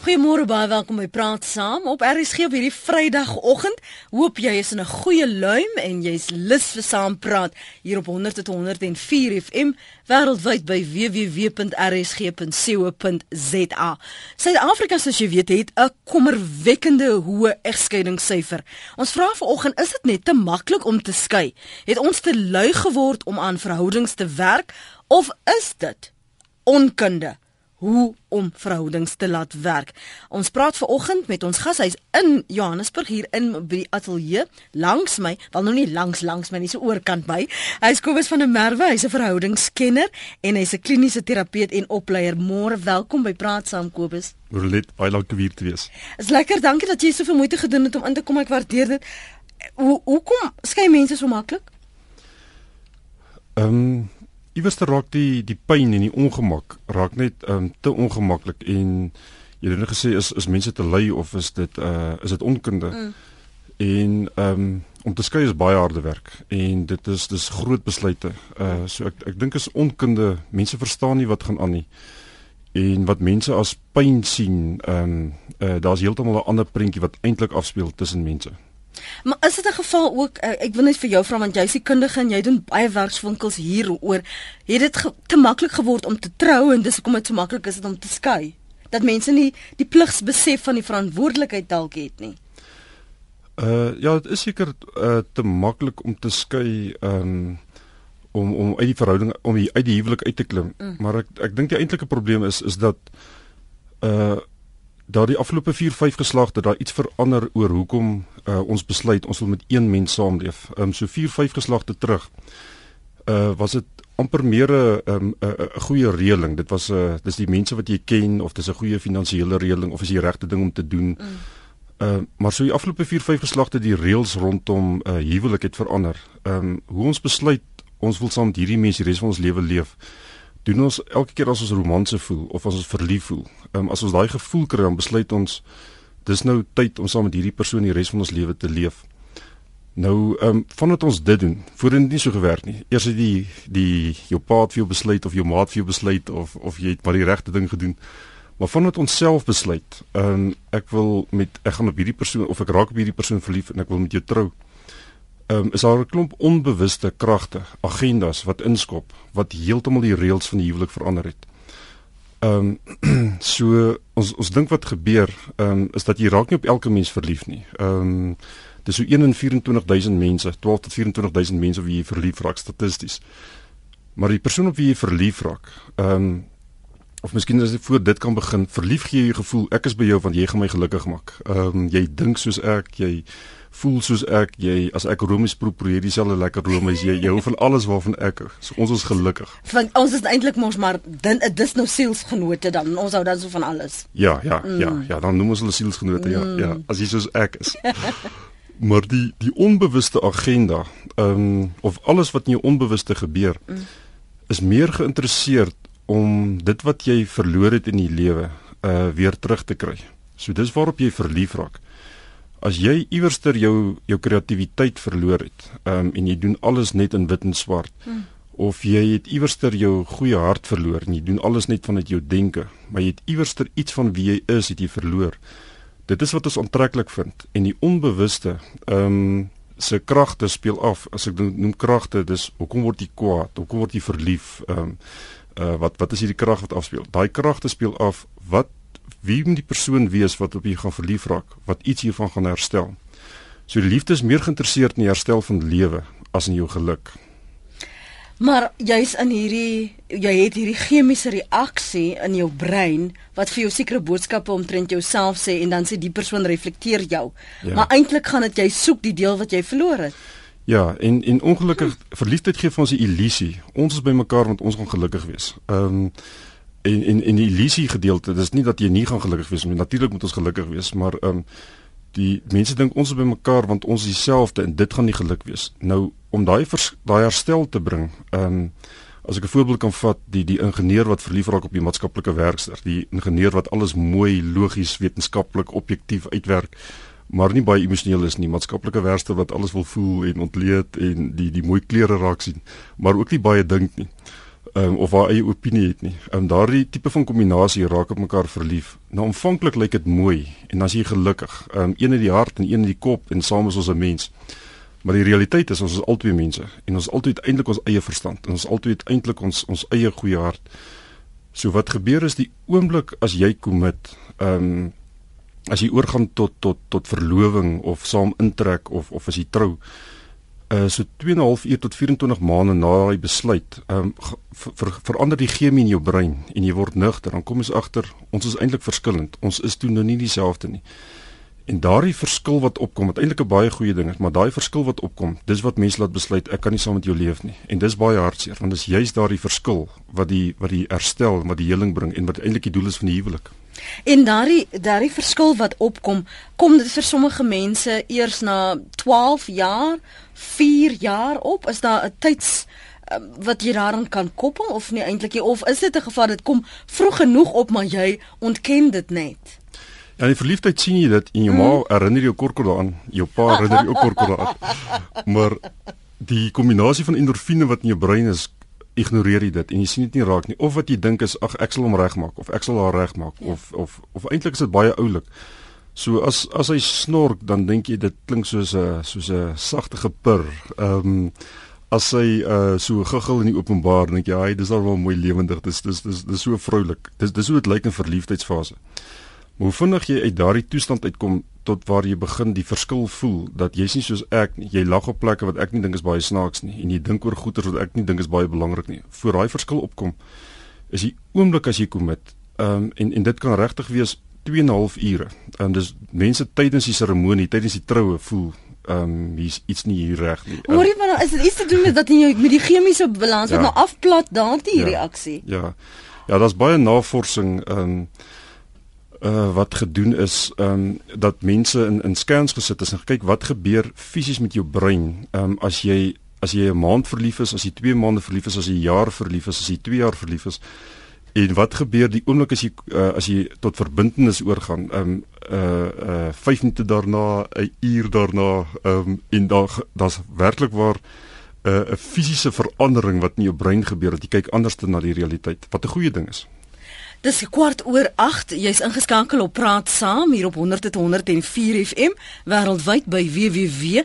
Goeiemôre baie welkom by Praat Saam op RSG op hierdie Vrydagoggend. Hoop jy is in 'n goeie luim en jy's lus vir saam praat hier op 100.104 FM wêreldwyd by www.rsg.co.za. Suid-Afrika soos jy weet het 'n kommerwekkende hoë egskeidingssyfer. Ons vra vanoggend, is dit net te maklik om te skei? Het ons te lui geword om aan verhoudings te werk of is dit onkunde? Hoe om verhoudings te laat werk. Ons praat ver oggend met ons gas, hy's in Johannesburg hier in by die ateljee langs my, wel nou nie langs langs my nie, so oorkant my. Hy's Kobus van der Merwe, hy's 'n verhoudingskenner en hy's 'n kliniese terapeut en opleier. Môre welkom by Praat saam Kobus. Rolet, baie dankie vir te wees. Is lekker, dankie dat jy soveel moeite gedoen het om in te kom. Ek waardeer dit. Hoe hoekom skei mense so maklik? Ehm um, iewers te raak die die pyn en die ongemak raak net um, te ongemaklik en jy het net gesê is is mense te lui of is dit uh is dit onkunde? Mm. en um om te skei is baie harde werk en dit is dis groot besluite. Uh so ek ek dink is onkunde. Mense verstaan nie wat gaan aan nie. En wat mense as pyn sien um uh daar's heeltemal 'n ander prentjie wat eintlik afspeel tussen mense Maar is dit 'n geval ook uh, ek wil net vir jou vra want jy's die kundige en jy doen baie werkswinkels hieroor. Het dit ge te maklik geword om te trou en dis hoekom dit so maklik is om te skei? Dat mense nie die pligsbesef van die verantwoordelikheid dalk het nie. Uh ja, dit is seker uh, te maklik om te skei um om om uit die verhouding om die, uit die huwelik uit te klim. Mm. Maar ek ek dink die eintlike probleem is is dat uh daardie afgelope 4 5 geslagte daar iets verander oor hoekom uh, ons besluit ons wil met een mens saamleef. Ehm um, so 4 5 geslagte terug. Uh was dit amper meer 'n 'n 'n goeie reëling. Dit was 'n uh, dis die mense wat jy ken of dis 'n goeie finansiële reëling of is die regte ding om te doen. Mm. Uh maar so die afgelope 4 5 geslagte die reëls rondom uh huwelik het verander. Ehm um, hoe ons besluit ons wil saam met hierdie mense die res van ons lewe leef doen ons elke keer as ons romanse voel of as ons verlief voel. Ehm um, as ons daai gevoel kry dan besluit ons dis nou tyd om saam met hierdie persoon die res van ons lewe te leef. Nou ehm um, vandat ons dit doen, voorheen het nie so gewerk nie. Eers het die die jou pa het vir jou besluit of jou maat vir jou besluit of of jy het maar die regte ding gedoen. Maar vandat ons self besluit, ehm um, ek wil met ek gaan op hierdie persoon of ek raak op hierdie persoon verlief en ek wil met jou trou ehm um, is daar 'n klomp onbewuste kragte, agendas wat inskop wat heeltemal die reëls van die huwelik verander het. Ehm um, so ons ons dink wat gebeur ehm um, is dat jy raak nie op elke mens verlief nie. Ehm um, dis so 1 in 24000 mense, 12 tot 24000 mense op wie jy verlief raak statisties. Maar die persoon op wie jy verlief raak, ehm um, of miskien as jy voor dit kan begin, verlief gee jy gevoel ek is by jou want jy gaan my gelukkig maak. Ehm um, jy dink soos ek, jy voel soos ek jy as ek romies proe proe dieselfde lekker romies jy jy hou van alles waarvan ek so ons is gelukkig. Want ons is eintlik mos maar din dis nou sielsgenote dan. Ons hou dan so van alles. Ja ja ja, mm. ja ja dan noem ons hulle sielsgenote ja, mm. ja ja as jy soos ek is. Maar die die onbewuste agenda ehm um, of alles wat in jou onbewuste gebeur mm. is meer geïnteresseerd om dit wat jy verloor het in die lewe uh weer terug te kry. So dis waarop jy verlief raak as jy iewerster jou jou kreatiwiteit verloor het, ehm um, en jy doen alles net in wit en swart. Hmm. Of jy het iewerster jou goeie hart verloor en jy doen alles net vanuit jou denke, maar jy het iewerster iets van wie jy is, het jy verloor. Dit is wat ons aantreklik vind en die onbewuste ehm um, se kragte speel af. As ek noem kragte, dis hoekom word jy kwaad? Hoekom word jy verlief? Ehm um, uh, wat wat is hierdie krag wat afspeel? Daai kragte speel af wat wie moet die persoon wees wat op jy gaan verlief raak wat iets hiervan gaan herstel. So die liefde is meer geïnteresseerd in die herstel van die lewe as in jou geluk. Maar jy's in hierdie jy het hierdie chemiese reaksie in jou brein wat vir jou sekere boodskappe omtrent jouself sê en dan sê die persoon reflekteer jou. Ja. Maar eintlik gaan dit jy soek die deel wat jy verloor het. Ja, en en ongelukkig verliefdheid gee vir ons 'n illusie. Ons is by mekaar want ons gaan gelukkig wees. Ehm um, en en en die illusie gedeelte dis nie dat jy nie gaan gelukkig wees nie natuurlik moet ons gelukkig wees maar ehm um, die mense dink ons is by mekaar want ons is dieselfde en dit gaan nie geluk wees. Nou om daai daai herstel te bring ehm um, as ek 'n voorbeeld kan vat die die ingenieur wat verlief raak op die maatskaplike werkster die ingenieur wat alles mooi logies wetenskaplik objektief uitwerk maar nie baie emosioneel is nie. Maatskaplike werkster wat alles wil voel en ontleed en die die mooi kleure raak sien maar ook nie baie dink nie um, of haar eie opinie het nie. Ehm um, daardie tipe van kombinasie raak op mekaar verlief. Nou aanvanklik lyk dit mooi en dan is jy gelukkig. Ehm um, een in die hart en een in die kop en saam is ons 'n mens. Maar die realiteit is ons is albei mense en ons altyd eintlik ons eie verstand en ons altyd eintlik ons ons eie goeie hart. So wat gebeur is die oomblik as jy commit, ehm um, as jy oorgaan tot tot tot verloving of saam intrek of of as jy trou, uh so 2.5 uur tot 24 maande na daai besluit, ehm um, ver, ver, verander die chemie in jou brein en jy word nugter, dan kom jy agter ons is eintlik verskillend. Ons is toe nou nie dieselfde nie. En daardie verskil wat opkom, wat eintlik 'n baie goeie ding is, maar daai verskil wat opkom, dis wat mense laat besluit ek kan nie saam met jou leef nie. En dis baie hartseer, want dis juist daardie verskil wat die wat die herstel, wat die heling bring en wat eintlik die doel is van die huwelik. En daardie daardie verskil wat opkom, kom dit vir sommige mense eers na 12 jaar, 4 jaar op? Is daar 'n tyds ehm, wat jy daaraan kan koppel of nie eintlik nie of is dit 'n geval dit kom vroeg genoeg op maar jy ontken dit net? Ja, in verliefdheid sien jy dit en jou mm. ma herinner jou korkor daaraan, jou pa herinner jou korkor daaraan. Maar die kombinasie van endorfine wat in jou brein is ignoreer jy dit en jy sien dit nie raak nie of wat jy dink is ag ek sal hom regmaak of ek sal haar regmaak ja. of of of eintlik is dit baie oulik. So as as hy snork dan dink jy dit klink soos 'n soos 'n sagte gepur. Ehm um, as hy uh so guggel in die openbaar dink jy hy dis al wel mooi lewendig. Dis dis dis dis so vroulik. Dis dis hoe dit lyk in verliefdheidsfase. Maar hoe vinnig jy uit daardie toestand uitkom tot waar jy begin die verskil voel dat jy's nie soos ek. Jy lag op plekke wat ek nie dink is baie snaaks nie en jy dink oor goeie wat ek nie dink is baie belangrik nie. Voor daai verskil opkom is die oomblik as jy kom met ehm um, en en dit kan regtig wees 2 en 'n half ure. Ehm um, dis mense tydens die seremonie, tydens die troue voel ehm um, hier's iets nie hier reg nie. Um, Hoorie maar is dit iets te doen met dat jy met die chemiese balans wat ja, nou afplat daardie ja, reaksie? Ja. Ja, daar's baie navorsing ehm um, uh, wat gedoen is ehm um, dat mense in in scans gesit is en kyk wat gebeur fisies met jou brein ehm um, as jy as jy 'n maand verlief is, as jy 2 maande verlief is, as jy 'n jaar verlief is, as jy 2 jaar verlief is. En wat gebeur die oomblik as jy uh, as jy tot verbintenis oorgaan? Ehm um, uh uh 5 minute daarna, 'n uur daarna, ehm um, en daar daar's werklik waar 'n uh, fisiese verandering wat in jou brein gebeur dat jy kyk anders na die realiteit. Wat 'n goeie ding is. Dis kwart oor 8. Jy's ingeskakel op Praat Saam hier op 100.104 FM wêreldwyd by www.rsg.co.za.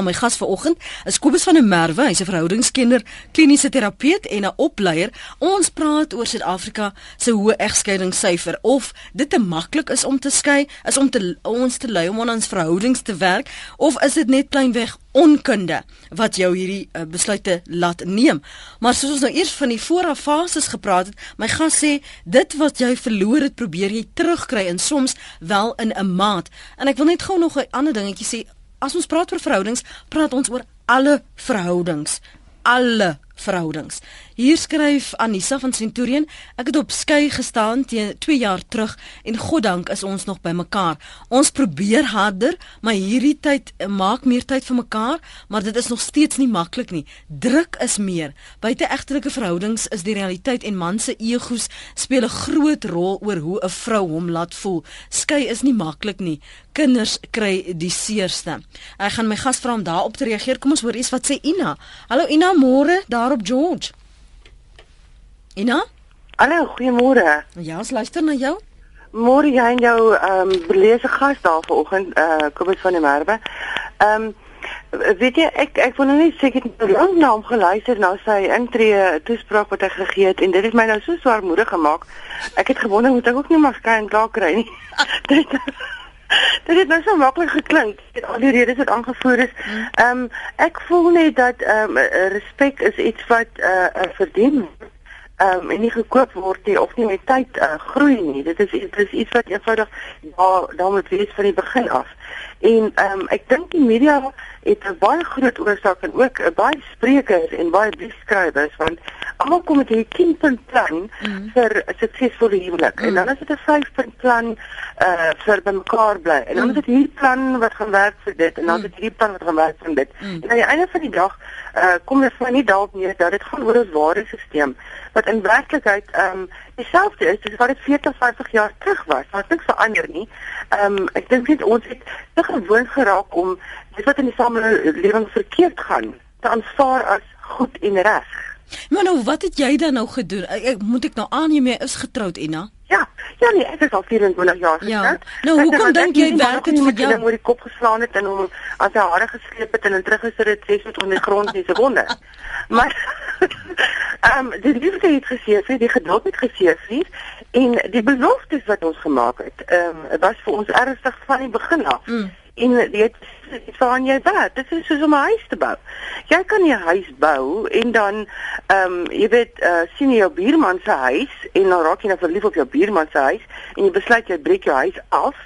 My gas vanoggend is Kobus van der Merwe, hy's 'n verhoudingskenner, kliniese terapeut en 'n opleier. Ons praat oor Suid-Afrika se hoë egskeidingssyfer of dit te maklik is om te skei, is om te ons te lui om aan ons verhoudings te werk of is dit net kleinweg onkunde wat jou hierdie uh, besluite laat neem. Maar soos ons nou eers van die vooraf fases gepraat het, my gas sê dit wat jy verloor het, probeer jy terugkry en soms wel in 'n maat. En ek wil net gou nog 'n ander dingetjie sê. As ons praat oor verhoudings, praat ons oor alle verhoudings. Alle verhoudings. Hier skryf Anissa van Centurion, ek het op skei gestaan teen 2 jaar terug en goddank is ons nog by mekaar. Ons probeer harder, maar hierdie tyd maak meer tyd vir mekaar, maar dit is nog steeds nie maklik nie. Druk is meer. Buite egtelike verhoudings is die realiteit en man se egos speel 'n groot rol oor hoe 'n vrou hom laat voel. Skei is nie maklik nie. Kinders kry die seerste. Ek gaan my gas vra om daarop te reageer. Kom ons hoor iets wat sê Ina. Hallo Ina, môre daar op George. Ina? Hallo, goeiemôre. Ja, ons luister na jou. Môre jy en jou ehm um, belese gas daar vanoggend eh uh, Kobus van der Merwe. Ehm um, weet jy ek ek wou nou net seker hoe lank na hom geluister na sy intree toespraak wat hy gegee het en dit het my nou so swaarmoedig gemaak. Ek het gewonder moet ek ook nie maar skyn klaar kry nie. dit Dit het nou so maklik geklink. Dit al die redes wat aangevoer is. Hmm. Ehm um, ek voel net dat ehm um, respek is iets wat eh uh, verdien word ehm um, en nie gekoop word nie of nie met tyd uh, groei nie. Dit is dit is iets wat eenvoudig daar daar moet wees van die begin af. En ehm um, ek dink die media het 'n baie groot oorsaak en ook uh, baie sprekers en baie briefskrywers want almal kom met hierdie 10 punt plan mm. vir 'n suksesvolle huwelik. Mm. En dan is dit 'n 5 punt plan uh vir bymekaar bly. En dan mm. is dit hierdie plan wat gaan werk vir dit en dan is dit hierdie plan wat gaan werk vir dit. Mm. En aan die einde van die dag uh kom dit vir my nie dalk meer dat dit gaan oor ons waardesisteem wat in werklikheid ehm um, dieselfde is as wat dit 40, 50 jaar terug was. Wat niks verander nie. Ehm um, ek dink net ons het te gewoon geraak om dit wat in die samelewing verkeerd gaan te aanvaar as goed en reg. Maar nou, wat het jy dan nou gedoen? Ek, moet ek nou aanneem jy is getroud, Ina? Ja, ja nee, ek is al 24 jaar getroud. Ja. Nou, hoekom dink jy werk dit vir jou? Ek het die kop geslaan het en hom as hy hare gesleep het en in teruggesit het, sê dit onder die grond nie se wonder. Maar ehm um, die liefde het gesê, die geduld het gesê, en die beloftes wat ons gemaak het, ehm um, was vir ons ernstig van die begin af. Mm. En is van jy wat, dit is soos om 'n huis te bou. Jy kan 'n huis bou en dan ehm um, jy weet uh, sien jy jou buurman se huis en dan raak jy nou verlief op jou buurman se huis en jy besluit jy breek jou huis af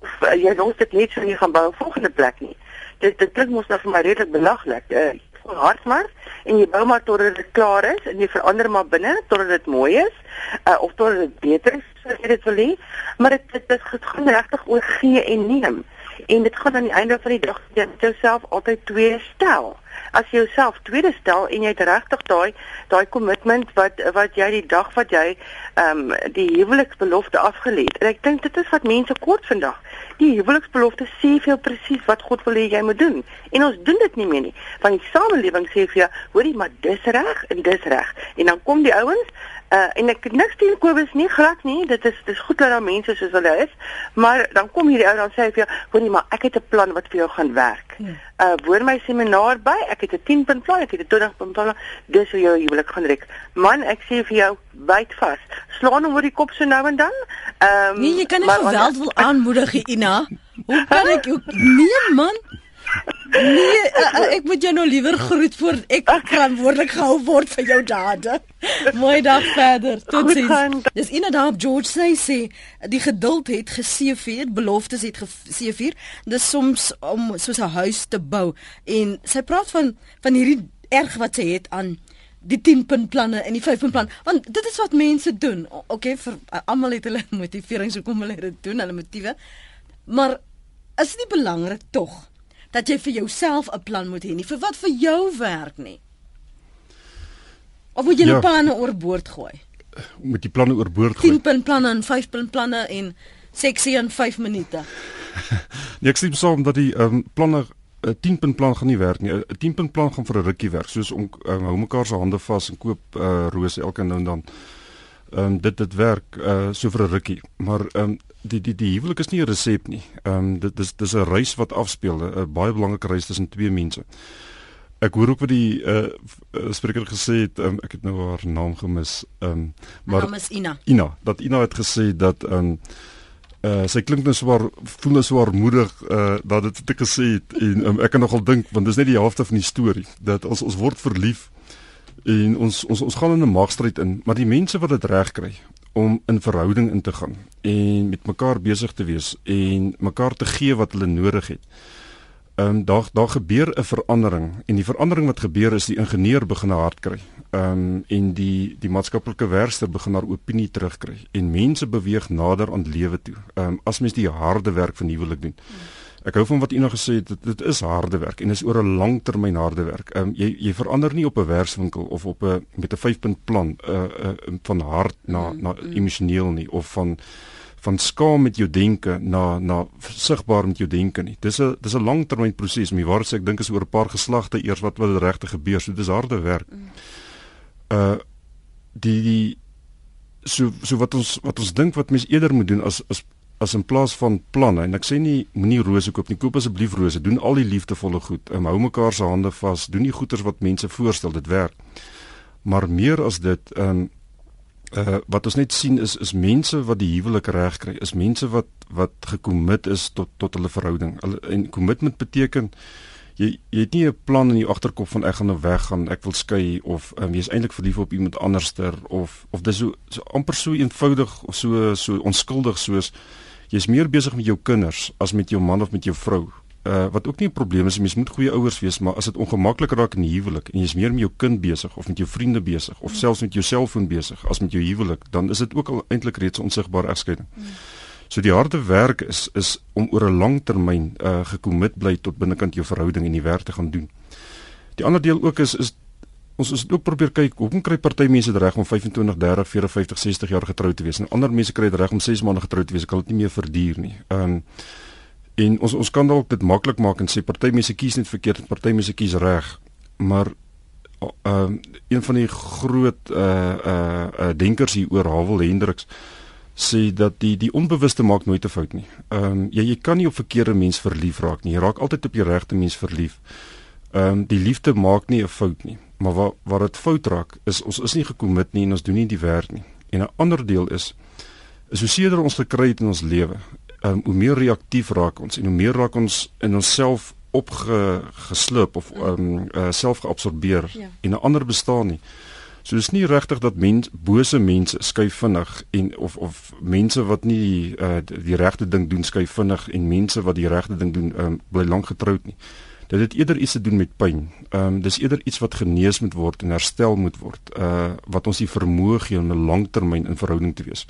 of uh, jy wil dit net so jy gaan bou 'n volgende plek nie. Dit dit klink mos nou vir my redelik belaglik. Uh, hard maar en jy bou maar totdat dit klaar is en jy verander maar binne totdat dit mooi is uh, of totdat dit beter is as jy dit wil hê maar dit dit, dit gaan regtig oor gee en neem en dit gaan aan die einde van die dag jy jouself altyd twee stel. As jy jouself tweede stel en jy het regtig daai daai kommitment wat wat jy die dag wat jy ehm um, die huweliksbelofte afgelê het. En ek dink dit is wat mense kort vandag. Die huweliksbelofte sê veel presies wat God wil hê jy moet doen. En ons doen dit nie meer nie. Want die samelewing sê vir jou, hoorie, maar dis reg en dis reg. En dan kom die ouens Uh en ek niks teen Kobus nie, glad nie. Dit is dis goed dat daar mense soos hulle is. Maar dan kom hierdie ou dan sê hy vir jou, hoorie, maar ek het 'n plan wat vir jou gaan werk. Hmm. Uh woon my seminar by. Ek het 'n 10 punt plan, ek het 'n 20 punt plan. Dis hoe jy huwelik gaan rek. Man, ek sê vir jou, byt vas. Slaan hom oor die kop so nou en dan. Ehm um, Nee, jy kan nie geweld wil aanmoedig, Ina. Hoe kan ek jou Nee, man. Nee, uh, ek moet jou nou liewer groet voor ek verantwoordelik gehou word vir jou dade. Mooi dag verder. Totsiens. Dis inderdaad George sê sê die geduld het geseëvier, beloftes het geseëvier. Dis soms om soos 'n huis te bou en sy praat van van hierdie erg wat sy het aan die 10 punt planne en die 5 punt plan want dit is wat mense doen. Okay, vir uh, almal het hulle motiverings hoekom hulle dit doen, hulle motiewe. Maar is dit nie belangrik tog dat jy vir jouself 'n plan moet hê nie vir wat vir jou werk nie. Of moet jy ja, die planne oorboord gooi? Moet die planne oorboord gooi? 10 punt planne en 5 punt planne en seksie in 5 minute. nee, ek sê soms dat die um, planne 'n 10 punt plan gaan nie werk nie. 'n 10 punt plan gaan vir 'n rukkie werk, soos om um, hou mekaar se hande vas en koop uh, rose elke nou en dan. Ehm um, dit dit werk uh so vir 'n rukkie, maar ehm um, die die die huwelik is nie 'n resep nie. Ehm um, dit dis dis 'n reis wat afspeel, 'n baie belangrike reis tussen twee mense. Ek hoor ook wat die uh spreker gesê het, um, ek het nou haar naam gemis. Ehm um, maar naam is Ina. Ina, dat Ina het gesê dat ehm um, uh sy klink nou swaar voel nou swaar moedig uh dat dit te gesê het en um, ek kan nogal dink want dis net die helfte van die storie dat ons ons word verlief en ons ons ons gaan in 'n magstryd in, maar die mense wat dit reg kry om in verhouding in te gaan en met mekaar besig te wees en mekaar te gee wat hulle nodig het. Ehm um, daar daar gebeur 'n verandering en die verandering wat gebeur is die ingenieur begin hard kry. Ehm um, en die die maatskaplike werker begin haar opinie terugkry en mense beweeg nader aan lewe toe. Ehm um, as mens die harde werk van huwelik doen. Hmm. Ek hou van wat u nou gesê het, dit, dit is harde werk en is oor 'n lang termyn harde werk. Ehm um, jy jy verander nie op 'n werkswinkel of op 'n met 'n 5-punt plan uh, uh van hard na mm, na emosioneel nie of van van skaam met jou denke na na sigbaar met jou denke nie. Dis 'n dis 'n langtermyn proses. My waarheid sê ek dink is oor 'n paar geslagte eers wat wat regtig gebeur. So dis harde werk. Uh die die so so wat ons wat ons dink wat mens eerder moet doen as as as in plaas van planne en ek sê nie moenie rose koop nie koop asseblief rose doen al die liefdevolle goed um, hou mekaar se hande vas doen die goeders wat mense voorstel dit werk. Maar meer as dit um, uh, wat ons net sien is is mense wat die huwelik reg kry is mense wat wat gekommit is tot tot hulle verhouding. Hulle, en commitment beteken jy jy het nie 'n plan in jou agterkop van ek gaan nou weggaan, ek wil skei of um, jy is eintlik verlief op iemand anderster of of dis so, so amper so eenvoudig of so so onskuldig soos jy's meer besig met jou kinders as met jou man of met jou vrou. Uh wat ook nie 'n probleem is, mens moet goeie ouers wees, maar as dit ongemaklik raak in die huwelik en jy's meer met jou kind besig of met jou vriende besig of selfs met jou selfoon besig as met jou huwelik, dan is dit ook al eintlik reeds 'n onsigbare egskeiding. Hmm. So die harde werk is is om oor 'n lang termyn uh gekommit bly tot binnekant jou verhouding en die werk te gaan doen. Die ander deel ook is is ons is ook probeer kyk hoekom kry party mense dit reg om 25, 30, 40, 50, 60 jaar getroud te wees en ander mense kry dit reg om 6 maande getroud te wees. Ek kan dit nie meer verduur nie. Ehm um, en ons ons kan dalk dit maklik maak en sê party mense kies net verkeerd en party mense kies reg. Maar ehm uh, een van die groot uh uh, uh denkers hier oor Havel Hendriks sê dat die die onbewuste maak nooit 'n fout nie. Ehm um, jy jy kan nie op verkeerde mens verlief raak nie. Jy raak altyd op die regte mens verlief. Ehm um, die liefde maak nie 'n fout nie. Maar waar waar dit fout raak is ons is nie gekommit nie en ons doen nie die werk nie. En 'n ander deel is is hoe seerder ons gekry het in ons lewe, um, hoe meer reaktief raak ons en hoe meer raak ons in onsself opgeslip of um, uh, self geabsorbeer ja. en 'n ander bestaan nie. So dis nie regtig dat mens bose mense skuif vinnig en of of mense wat nie die, uh, die regte ding doen skuif vinnig en mense wat die regte ding doen um, bly lank getroud nie. Dit het eerder iets te doen met pyn. Ehm um, dis eerder iets wat genees moet word en herstel moet word. Uh wat ons die vermoë gee om 'n langtermyn in verhouding te wees.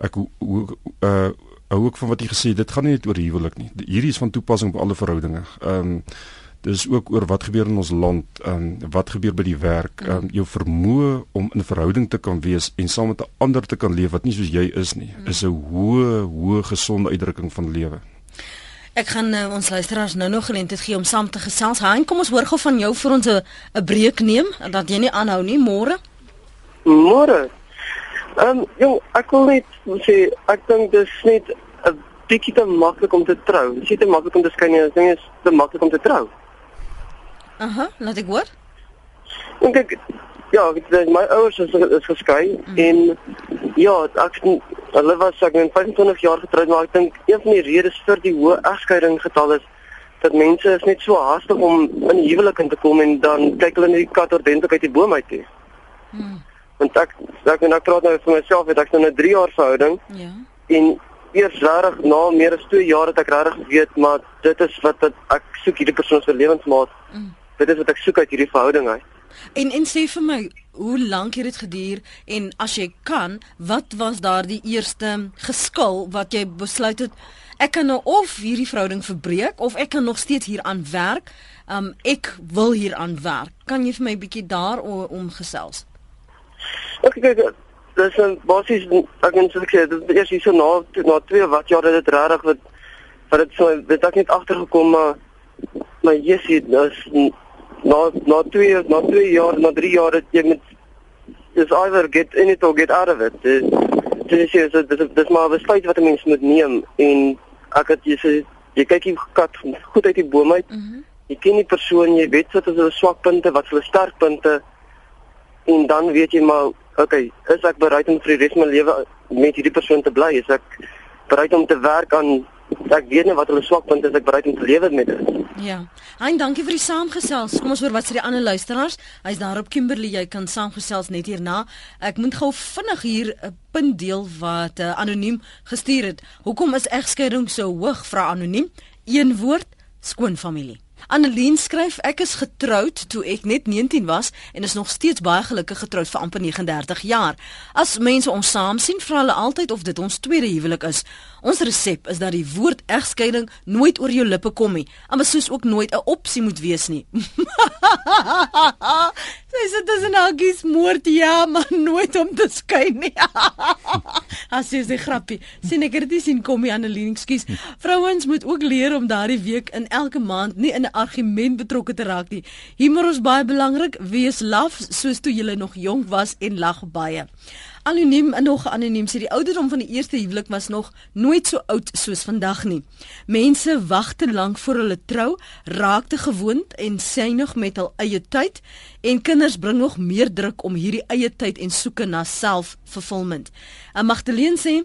Ek hoe uh hou ook van wat jy gesê het, dit gaan nie net oor huwelik nie. Hierdie is van toepassing op alle verhoudinge. Ehm um, dis ook oor wat gebeur in ons land, ehm um, wat gebeur by die werk, ehm um, jou vermoë om in 'n verhouding te kan wees en saam met 'n ander te kan leef wat nie soos jy is nie, is 'n hoë hoë gesonde uitdrukking van lewe. Ek gaan uh, ons luisteraars nou nog geleentheid gee om saam te gesels. Hein, kom ons hoor gou van jou vir ons 'n breek neem dat jy nie aanhou nie môre. Môre. Ehm um, jong, ek wil net sê ek dink dis net 'n bietjie te maklik om te trou. Dis nie te maklik om te skei nie, dit is te maklik om te trou. Aha, laat ek hoor. Dink ek ja, my ouers is, is geskei mm. en ja, ek Hulle was ek in 25 jaar getroud, maar ek dink een van die redes vir die hoë egskeiding getal is dat mense is net so haastig om in 'n huwelik in te kom en dan kyk hulle net die kat ordentlik uit die boom uit. Hmm. Want ek ek en ek praat nou vir myself, het ek nou 'n 3 jaar verhouding. Ja. En eers regtig na meer as 2 jaar het ek regtig weet maar dit is wat, wat ek soek hierdie persoon se lewensmaat. Hmm. Dit is wat ek soek uit hierdie verhouding uit. En en sê vir my, hoe lank het dit geduur en as jy kan, wat was daardie eerste geskil wat jy besluit het ek kan nou of hierdie verhouding verbreek of ek kan nog steeds hier aan werk. Um ek wil hier aan werk. Kan jy vir my 'n bietjie daaroor gesels? Ek kyk dis 'n basies ek kan sê dit is hier so na na 2 wat jare dit regtig wat wat dit so dit het net agtergekom maar maar Jessie dis na na 2 na 2 jaar na 3 jaar het jy met is either get in it or get out of it. Dis dis is dis dis maar 'n besluit wat 'n mens moet neem en ek het jy sê jy kyk die kat goed uit die boom uit. Mm -hmm. Jy ken die persoon, jy weet wat is hulle swakpunte, wat is hulle sterkpunte en dan weet jy maar okay, is ek bereid om vir die res van my lewe met hierdie persoon te bly? Is ek bereid om te werk aan ek weet nie wat hulle swakpunte is, ek bereid om te lewe met dit. Ja. Hein, dankie vir die saamgesels. Kom ons hoor wat sê die ander luisteraars. Hy's daar op Kimberley, jy kan saamgesels net hierna. Ek moet gou vinnig hier 'n punt deel wat uh, anoniem gestuur het. Hoekom is egskeiding so hoog? Vra anoniem. Een woord: skoonfamilie. Annelien skryf ek is getroud toe ek net 19 was en is nog steeds baie gelukkig getroud vir amper 39 jaar. As mense ons saam sien, vra hulle altyd of dit ons tweede huwelik is. Ons resep is dat die woord egskeiding nooit oor jou lippe kom nie, maar soos ook nooit 'n opsie moet wees nie. Sy sê dis 'n aggies moord ja, maar nooit om te skei nie. As jy se grappie, sien ek dit sien kom jy Annelien, ekskuus. Vrouens moet ook leer om daardie week in elke maand nie in 'n argument betrokke te raak nie. Humor is baie belangrik. Wees laf soos toe jy nog jonk was en lag baie. Anoniem en nog anoniem sê die ouderdom van die eerste huwelik was nog nooit so oud soos vandag nie. Mense wag te lank voor hulle trou, raak te gewoond en synig met hul eie tyd en kinders bring nog meer druk om hierdie eie tyd en soeke na self-fulfillment. En Magdalene sê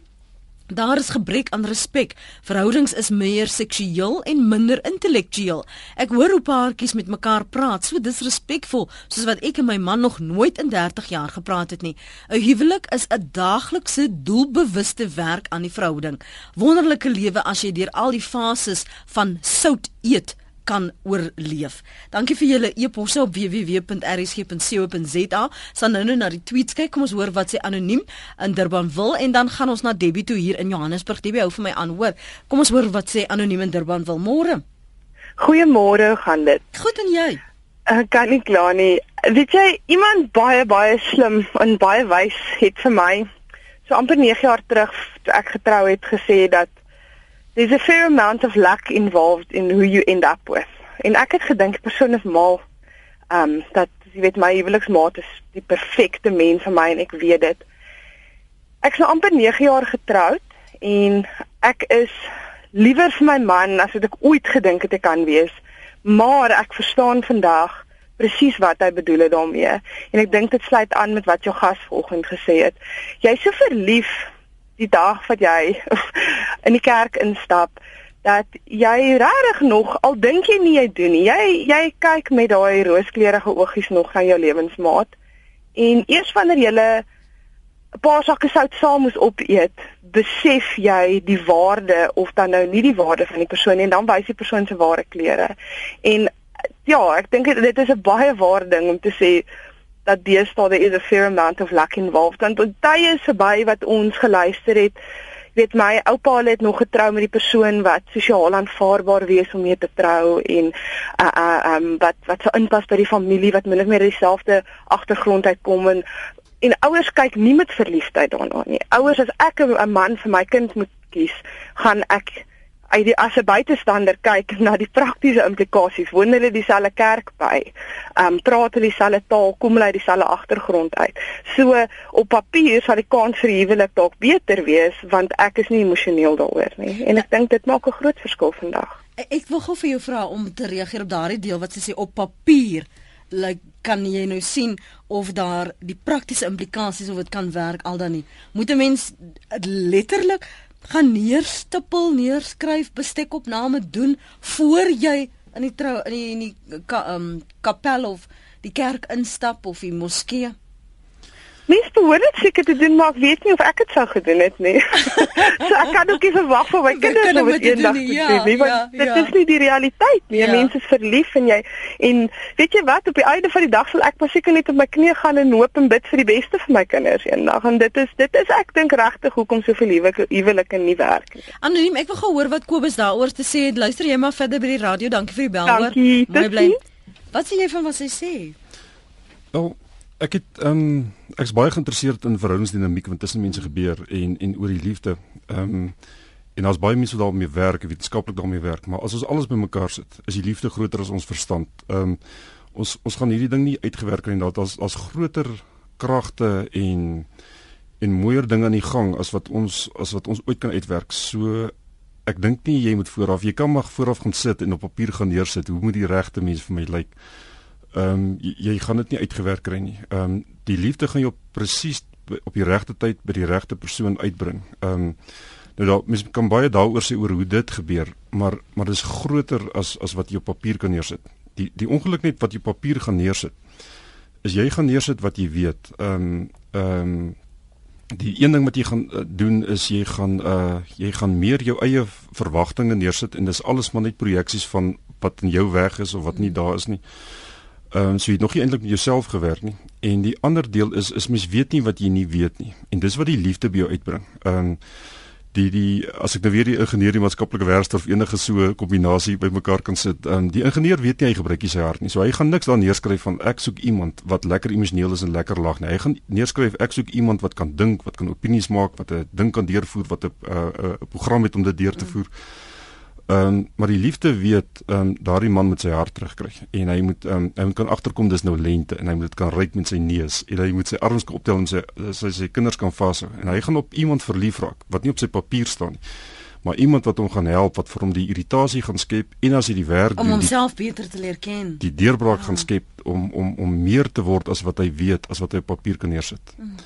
Daar is gebrek aan respek. Verhoudings is meer seksueel en minder intellektueel. Ek hoor hoe paartjies met mekaar praat, so disrespekvol, soos wat ek en my man nog nooit in 30 jaar gepraat het nie. 'n Huwelik is 'n daaglikse doelbewuste werk aan die verhouding. Wonderlike lewe as jy deur al die fases van sout eet kan oorleef. Dankie vir julle e-posse op www.rsg.co.za. Sal nou nou na die tweets kyk. Kom ons hoor wat sê anoniem in Durban wil en dan gaan ons na Debbie toe hier in Johannesburg. Debbie hou vir my aan, hoor. Kom ons hoor wat sê anoniem in Durban wil môre. Goeiemôre, gaan dit? Goed en jy? Ek kan nie kla nie. Weet jy, iemand baie baie slim en baie wys het vir my so amper 9 jaar terug ek getrou het gesê dat there's a fair amount of luck involved in who you end up with. En ek het gedink persoon is mal. Ehm um, dat jy weet my huweliksmaat is die perfekte mens vir my en ek weet dit. Ek's nou amper 9 jaar getroud en ek is liewer vir my man as wat ek ooit gedink het ek kan wees. Maar ek verstaan vandag presies wat hy bedoel het daarmee en ek dink dit sluit aan met wat jou gas vanoggend gesê het. Jy's so verlief die dag wat jy in die kerk instap dat jy regtig nog al dink jy nie jy doen nie. Jy jy kyk met daai rooskleurige oogies nog na jou lewensmaat en eers wanneer jy 'n paar sakke sout saam moes opeet, besef jy die waarde of dan nou nie die waarde van die persoon nie en dan wys die persoon se ware kleure. En ja, ek dink dit is 'n baie ware ding om te sê dat deesdae there is a fair amount of luck involved. Want tye is verby wat ons geluister het. Jy weet my oupa het nog getrou met die persoon wat sosiaal aanvaarbaar wees om mee te trou en uh uh um wat wat sou inpas by die familie wat min of meer dieselfde agtergrond uitkom en en ouers kyk nie met verliefdheid daarna nie. Ouers as ek 'n man vir my kind moet kies, gaan ek uit die as 'n buitestander kyk na die praktiese implikasies, woon hulle dieselfde kerk by, ehm um, praat hulle dieselfde taal, kom hulle uit dieselfde agtergrond uit. So op papier sal die kans vir huwelik dalk beter wees want ek is nie emosioneel daaroor nie en ek dink dit maak 'n groot verskil vandag. Ek, ek wil gou vir jou vra om te reageer op daardie deel wat sy sê op papier like kan jy nou sien of daar die praktiese implikasies of dit kan werk al dan nie. Moet 'n mens letterlik gaan neerstippel, neerskryf, bestekopname doen voor jy in die trou in die, in die ka, um, kapel of die kerk instap of die moskee. Mens behoort dit seker te doen, maar ek weet nie of ek dit sou gedoen het nie. so ek kan ook nie verwag van my kinders om dit eendag te doen ja, nie, want ja, dit ja. is nie die realiteit nie. Ja. Mense is verlief en jy en weet jy wat, op die einde van die dag sal ek maar seker net op my knie gaan en hoop en bid vir die beste vir my kinders eendag. En dit is dit is ek dink regtig hoekom so veel huwelike nie werk nie. Anoniem, ek wil gehoor wat Kobus daaroor te sê het. Luister jy maar verder by die radio. Dankie vir die bel hoor. Mooi bly. Wat sê jy van wat sy sê? Wel, Ek het ehm um, ek's baie geïnteresseerd in verhoudingsdinamiek wat tussen mense gebeur en en oor die liefde. Ehm um, en daar's baie mense daarmee werk, wetenskaplik daarmee werk, maar as ons alles bymekaar sit, is die liefde groter as ons verstand. Ehm um, ons ons gaan hierdie ding nie uitgewerk kry en dat as as groter kragte en en mooier dinge aan die gang as wat ons as wat ons ooit kan uitwerk. So ek dink nie jy moet vooraf, jy kan maar vooraf gaan sit en op papier gaan neersit hoe moet die regte mens vir my lyk. Like ehm um, jy, jy gaan dit nie uitgewerk kry nie. Ehm um, die liefde gaan jou presies op die regte tyd by die regte persoon uitbring. Ehm um, nou daar mens kan baie daaroor sê oor hoe dit gebeur, maar maar dit is groter as as wat jy op papier kan neersit. Die die ongeluk net wat jy op papier gaan neersit is jy gaan neersit wat jy weet. Ehm um, ehm um, die een ding wat jy gaan uh, doen is jy gaan uh jy gaan meer jou eie verwagtinge neersit en dis alles maar net projeksies van wat in jou weg is of wat nie daar is nie. Ehm um, so jy het nog nie eintlik met jouself gewerk nie. En die ander deel is is mens weet nie wat jy nie weet nie. En dis wat die liefde by jou uitbring. Ehm um, die die as ek nou weer die ingenieur die maatskaplike werkster of enige so kombinasie bymekaar kan sit. Ehm um, die ingenieur weet nie hy gebruik sy hart nie. So hy gaan niks daar neerskryf van ek soek iemand wat lekker emosioneel is en lekker lag nie. Hy gaan neerskryf ek soek iemand wat kan dink, wat kan opinies maak, wat 'n ding kan deurvoer, wat 'n 'n program het om dit deur te voer. Mm. Ehm um, maar die liefde weet ehm um, daardie man met sy hart terugkry en hy moet ehm um, hy moet kan agterkom dis nou lente en hy moet dit kan ryk met sy neus en hy moet sy arms kan optel en sy sy, sy kinders kan vashou en hy gaan op iemand verlief raak wat nie op sy papier staan nie maar iemand wat hom gaan help wat vir hom die irritasie gaan skep en as hy die werk om homself beter te leer ken die deurbraak ja. gaan skep om om om meer te word as wat hy weet as wat hy op papier kan neersit mm.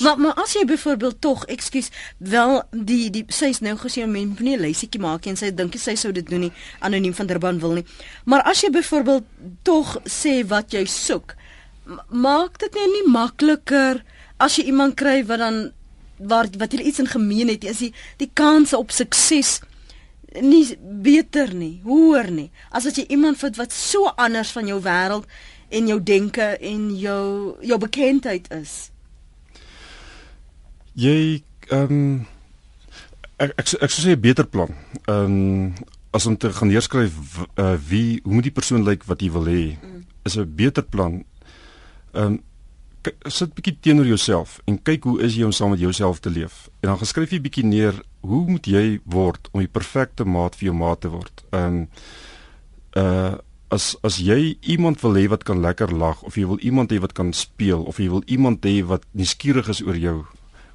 Maar maar as jy byvoorbeeld tog, ekskuus, wel die die sy's nou gesê mense nie 'n lysietjie maak en sy dink sy sou dit doen nie, anoniem van Durban wil nie. Maar as jy byvoorbeeld tog sê wat jy soek, maak dit net nie makliker as jy iemand kry wat dan waar wat jy iets in gemeen het, is die die kanse op sukses nie beter nie, hoër nie. As as jy iemand vind wat so anders van jou wêreld en jou denke en jou jou bekendheid is. Jy ehm um, ek ek ek sou sê 'n beter plan. Ehm um, as om te gaan neerskryf uh, wie hoe moet die persoon lyk wat jy wil hê mm. is 'n beter plan. Ehm um, sit bietjie teenoor jouself en kyk hoe is jy om saam met jouself te leef. En dan geskryf jy bietjie neer hoe moet jy word om die perfekte maat vir jou maat te word. Ehm um, uh as as jy iemand wil hê wat kan lekker lag of jy wil iemand hê wat kan speel of jy wil iemand hê wat nuuskierig is oor jou,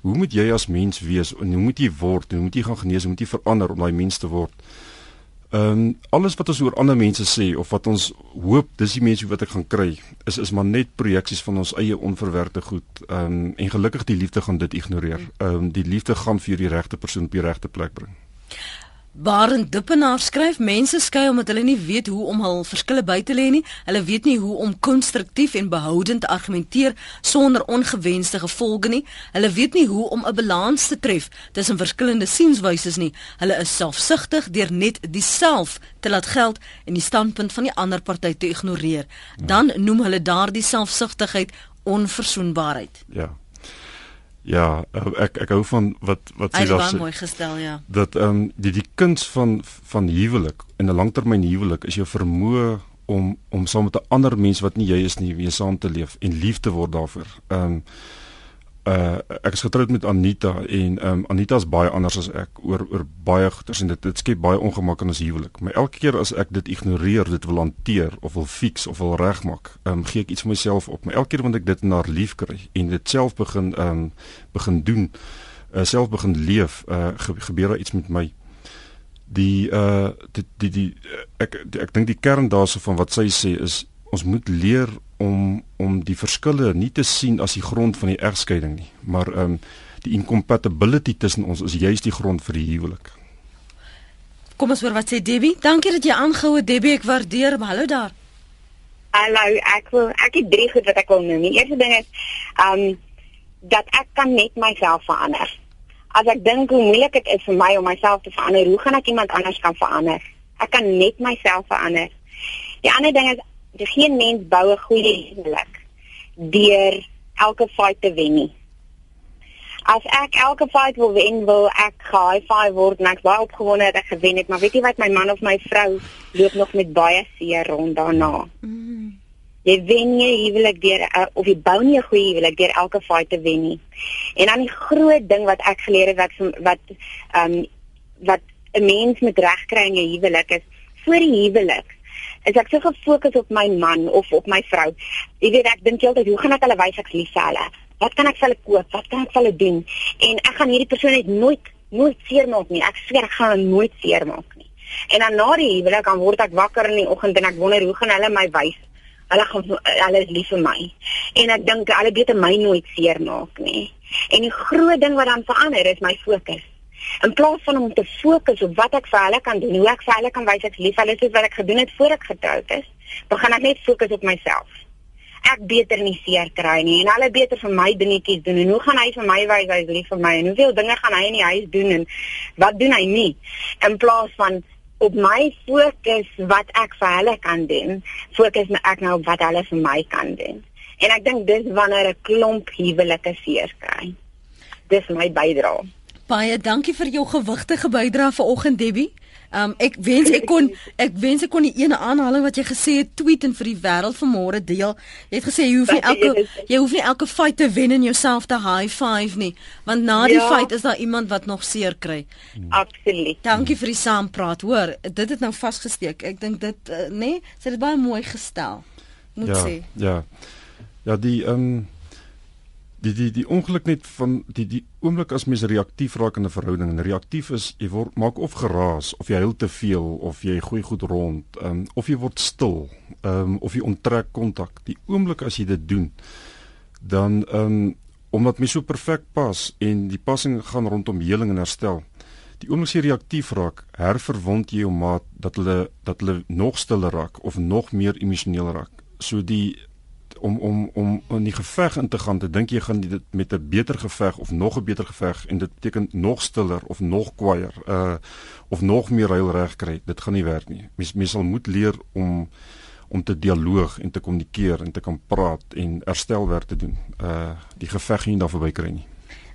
hoe moet jy as mens wees en hoe moet jy word? Hoe moet jy gaan genees? Hoe moet jy verander om daai mens te word? Ehm um, alles wat ons oor ander mense sê of wat ons hoop dis die mense wat ek gaan kry is is maar net projeksies van ons eie onverwerkte goed. Ehm um, en gelukkig die liefde gaan dit ignoreer. Ehm um, die liefde gaan vir die regte persoon op die regte plek bring. Baren Dippenaar skryf mense skei omdat hulle nie weet hoe om hul verskille by te lê nie. Hulle weet nie hoe om konstruktief en behoudend te argumenteer sonder ongewenste gevolge nie. Hulle weet nie hoe om 'n balans te tref tussen verskillende sienswyses nie. Hulle is selfsugtig deur net dieself te laat geld en die standpunt van die ander party te ignoreer. Dan noem hulle daardie selfsugtigheid onverzoenbaarheid. Ja. Ja, eh, ek ek hou van wat wat sy daar sê. mooi gestel, ja. Dat ehm um, die die kuns van van huwelik en 'n langtermyn huwelik is jou vermoë om om saam met 'n ander mens wat nie jy is nie, weer saam te leef en lief te word daarvoor. Ehm um, uh ek is getroud met Anita en um Anita is baie anders as ek oor oor baie goeters en dit dit skep baie ongemak in ons huwelik. Maar elke keer as ek dit ignoreer, dit wil hanteer of wil fix of wil regmaak, um gee ek iets vir myself op. Maar elke keer wanneer ek dit na lief kry en dit self begin um begin doen, uh self begin leef, uh gebeur daar iets met my. Die uh die die, die ek die, ek dink die kern daarso van wat sy sê is ons moet leer om om die verskille nie te sien as die grond van die egskeiding nie, maar ehm um, die incompatibility tussen ons is juist die grond vir die huwelik. Kom ons hoor wat sê Debbie. Dankie dat jy aangehou het Debbie, ek waardeer. Hallo daar. Hallo, ek wil ek het drie goed wat ek wil noem. Die eerste ding is ehm um, dat ek kan net myself verander. As ek dink hoe moeilik dit is vir my om myself te verander, hoe gaan ek iemand anders kan verander? Ek kan net myself verander. Die ander ding is geen mens bou 'n goeie huwelik deur elke fight te wen nie. As ek elke fight wil wen, wil ek high five word en ek baie opgewonde dat ek gewen het, maar weet jy wat my man of my vrou loop nog met baie seer rond daarna. Mm. Jy wen nie huwelik deur uh, of jy bou nie 'n goeie huwelik deur elke fight te wen nie. En dan die groot ding wat ek geleer het wat wat ehm um, wat 'n mens met reg kry in jou huwelik is voor die huwelik is ek so gefokus op my man of op my vrou. Jy weet ek dink heeltyd hoe gaan ek hulle wys ek lief vir hulle? Wat kan ek vir hulle koop? Wat kan ek vir hulle doen? En ek gaan hierdie persoon net nooit nooit seermaak nie. Ek sweer ek gaan hulle nooit seermaak nie. En dan na die huwelik dan word ek wakker in die oggend en ek wonder hoe gaan hulle my wys? Hulle gaan hulle is lief vir my. En ek dink hulle beter my nooit seermaak nie. En die groot ding wat dan verander is my fokus. In plaas van om te fokus op wat ek vir hulle kan doen, hoe ek vir hulle kan wys ek lief hulle soos wat ek gedoen het voor ek getroud is, begin ek net fokus op myself. Ek beter nie seer kry nie en hulle beter vir my dingetjies doen en hoe gaan hy vir my wys hy is lief vir my en hoeveel dinge gaan hy in die huis doen en wat doen hy nie in plaas van op my fokus wat ek vir hulle kan doen, fokus ek nou op wat hulle vir my kan doen. En ek dink dis wanneer 'n klomp huwelike seer kry. Dis my bydrae. Baie dankie vir jou gewigtige bydrae vanoggend Debbie. Um ek wens ek kon ek wens ek kon die ene aanhaling wat jy gesê het tweet en vir die wêreld vanmôre deel. Jy het gesê jy hoef nie elke jy hoef nie elke fight te wen en jouself te high five nie, want na die ja. fight is daar iemand wat nog seer kry. Absoluut. Dankie vir die saampraat. Hoor, dit het nou vasgesteek. Ek dink dit uh, nê, nee, sy het baie mooi gestel. Moet ja, sê. Ja. Ja, die um die die die ongeluk net van die die oomblik as mens reaktief raak in 'n verhouding en reaktief is jy word maak of geraas of jy huil te veel of jy gooi goed rond um, of jy word stil um, of jy onttrek kontak. Die oomblik as jy dit doen dan um, omdat mens so perfek pas en die passing gaan rondom heling en herstel die oomblik as jy reaktief raak herverwond jy jou maat dat hulle dat hulle nog stiller raak of nog meer emosioneel raak. So die om om om in die geveg in te gaan, te dink jy gaan dit met 'n beter geveg of nog 'n beter geveg en dit beteken nog stiller of nog kwaier uh of nog meer huil reg kry. Dit gaan nie werk nie. Mens mens sal moet leer om om te dialoog en te kommunikeer en te kan praat en herstelwerk te doen. Uh die geveg hier daar verby kry nie.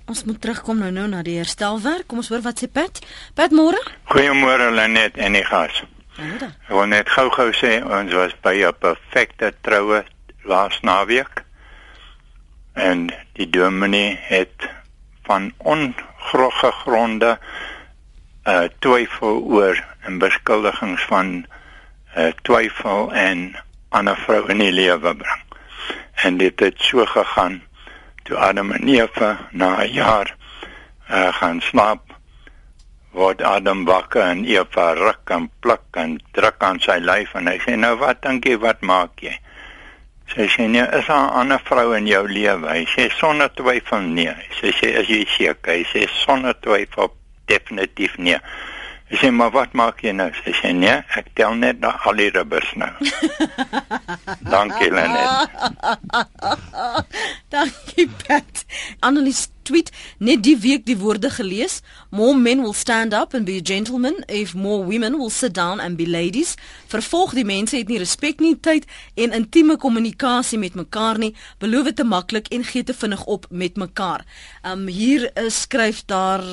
Ons moet terugkom nou nou na die herstelwerk. Kom ons hoor wat sê Pat. Pat môre? Goeiemôre Lenet en die gas. Ja. Ek wil net gou-gou sê ons was by 'n perfekte troue laas naweek en die dominee het van ongrogge gronde uh twyfel oor en beskuldigings van uh, twyfel en ander vrou in lewe bring. En dit het so gegaan toe Adam en Eva na 'n jaar uh, gaan slaap word Adam wakker en Eva ruk en pluk en druk aan sy lyf en hy sê nou wat dink jy wat maak jy? Sy sê nee, is daar 'n ander vrou in jou lewe? Hy sê sonder twyfel nee. Sy sê as jy seker, hy sê sonder twyfel definitief nee. Sy sê maar wat maak jy nou? Sy sê nee, ek tel net na al die ribbers nou. Dankie Lenet. Dankie Pat. Annelies tweet net die week die woorde gelees more men will stand up and be gentlemen if more women will sit down and be ladies. Vervolg die mense het nie respek nie tyd en intieme kommunikasie met mekaar nie. Beloof te maklik en gee te vinnig op met mekaar. Um hier is skryf daar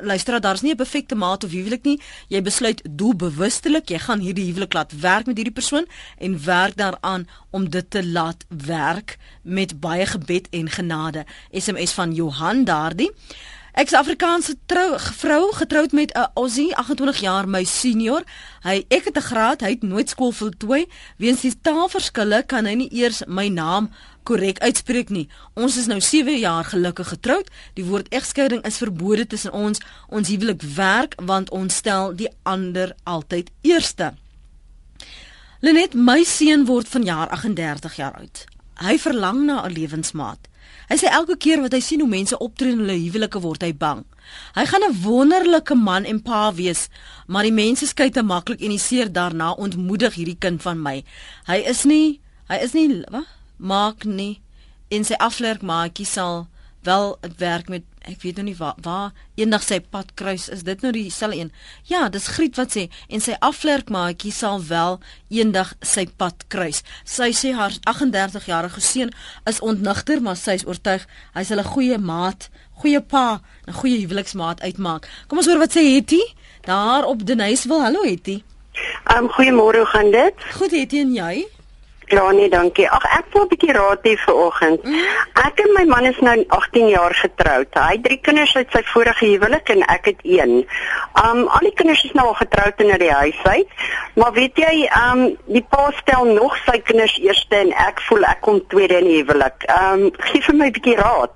luister daar's nie 'n perfekte maat of huwelik nie. Jy besluit doelbewustelik jy gaan hierdie huwelik laat werk met hierdie persoon en werk daaraan om dit te laat werk met baie gebed en genade. SMS van Johan man daardie. Ek's Afrikaanse trou vrou getroud met 'n Aussie 28 jaar my senior. Hy ek het 'n graad, hy het nooit skool voltooi. Weens die taalverskille kan hy nie eers my naam korrek uitspreek nie. Ons is nou 7 jaar gelukkig getroud. Die woord egskeiding is verbode tussen ons. Ons huwelik werk want ons stel die ander altyd eerste. Lenet, my seun word vanjaar 38 jaar oud. Hy verlang na 'n lewensmaat. Hy sê elke keer wat hy sien hoe mense optree in hulle huwelike word hy bang. Hy gaan 'n wonderlike man en pa wees, maar die mense skei te maklik en hy seer daarna ontmoedig hierdie kind van my. Hy is nie, hy is nie wat? Maak nie en sy aflerk maatjie sal wel werk met ek weet nou nie waar waar eendag sy pad kruis is. Dit nou dieselfde een. Ja dis griet wat sê en sy aflerk maatjie sal wel eendag sy pad kruis. Sy sê haar 38 jarige seun is ontnigter maar sy is oortuig hy's 'n goeie maat goeie pa 'n goeie huweliksmaat uitmaak. Kom ons hoor wat sê Hetty. Daar op Denysville hallo Hetty. Um, goeiemôre hoe gaan dit? Goed Hetty en jy Ja nee, dankie. Ag ek wil 'n bietjie raad hê vanoggend. Mm. Ek en my man is nou 18 jaar getroud. Hy het drie kinders uit sy vorige huwelik en ek het een. Um al die kinders is nou al getroud en in die huis uit. Maar weet jy, um die pa stel nog sy kinders eerste en ek voel ek kom tweede in die huwelik. Um gee vir my 'n bietjie raad.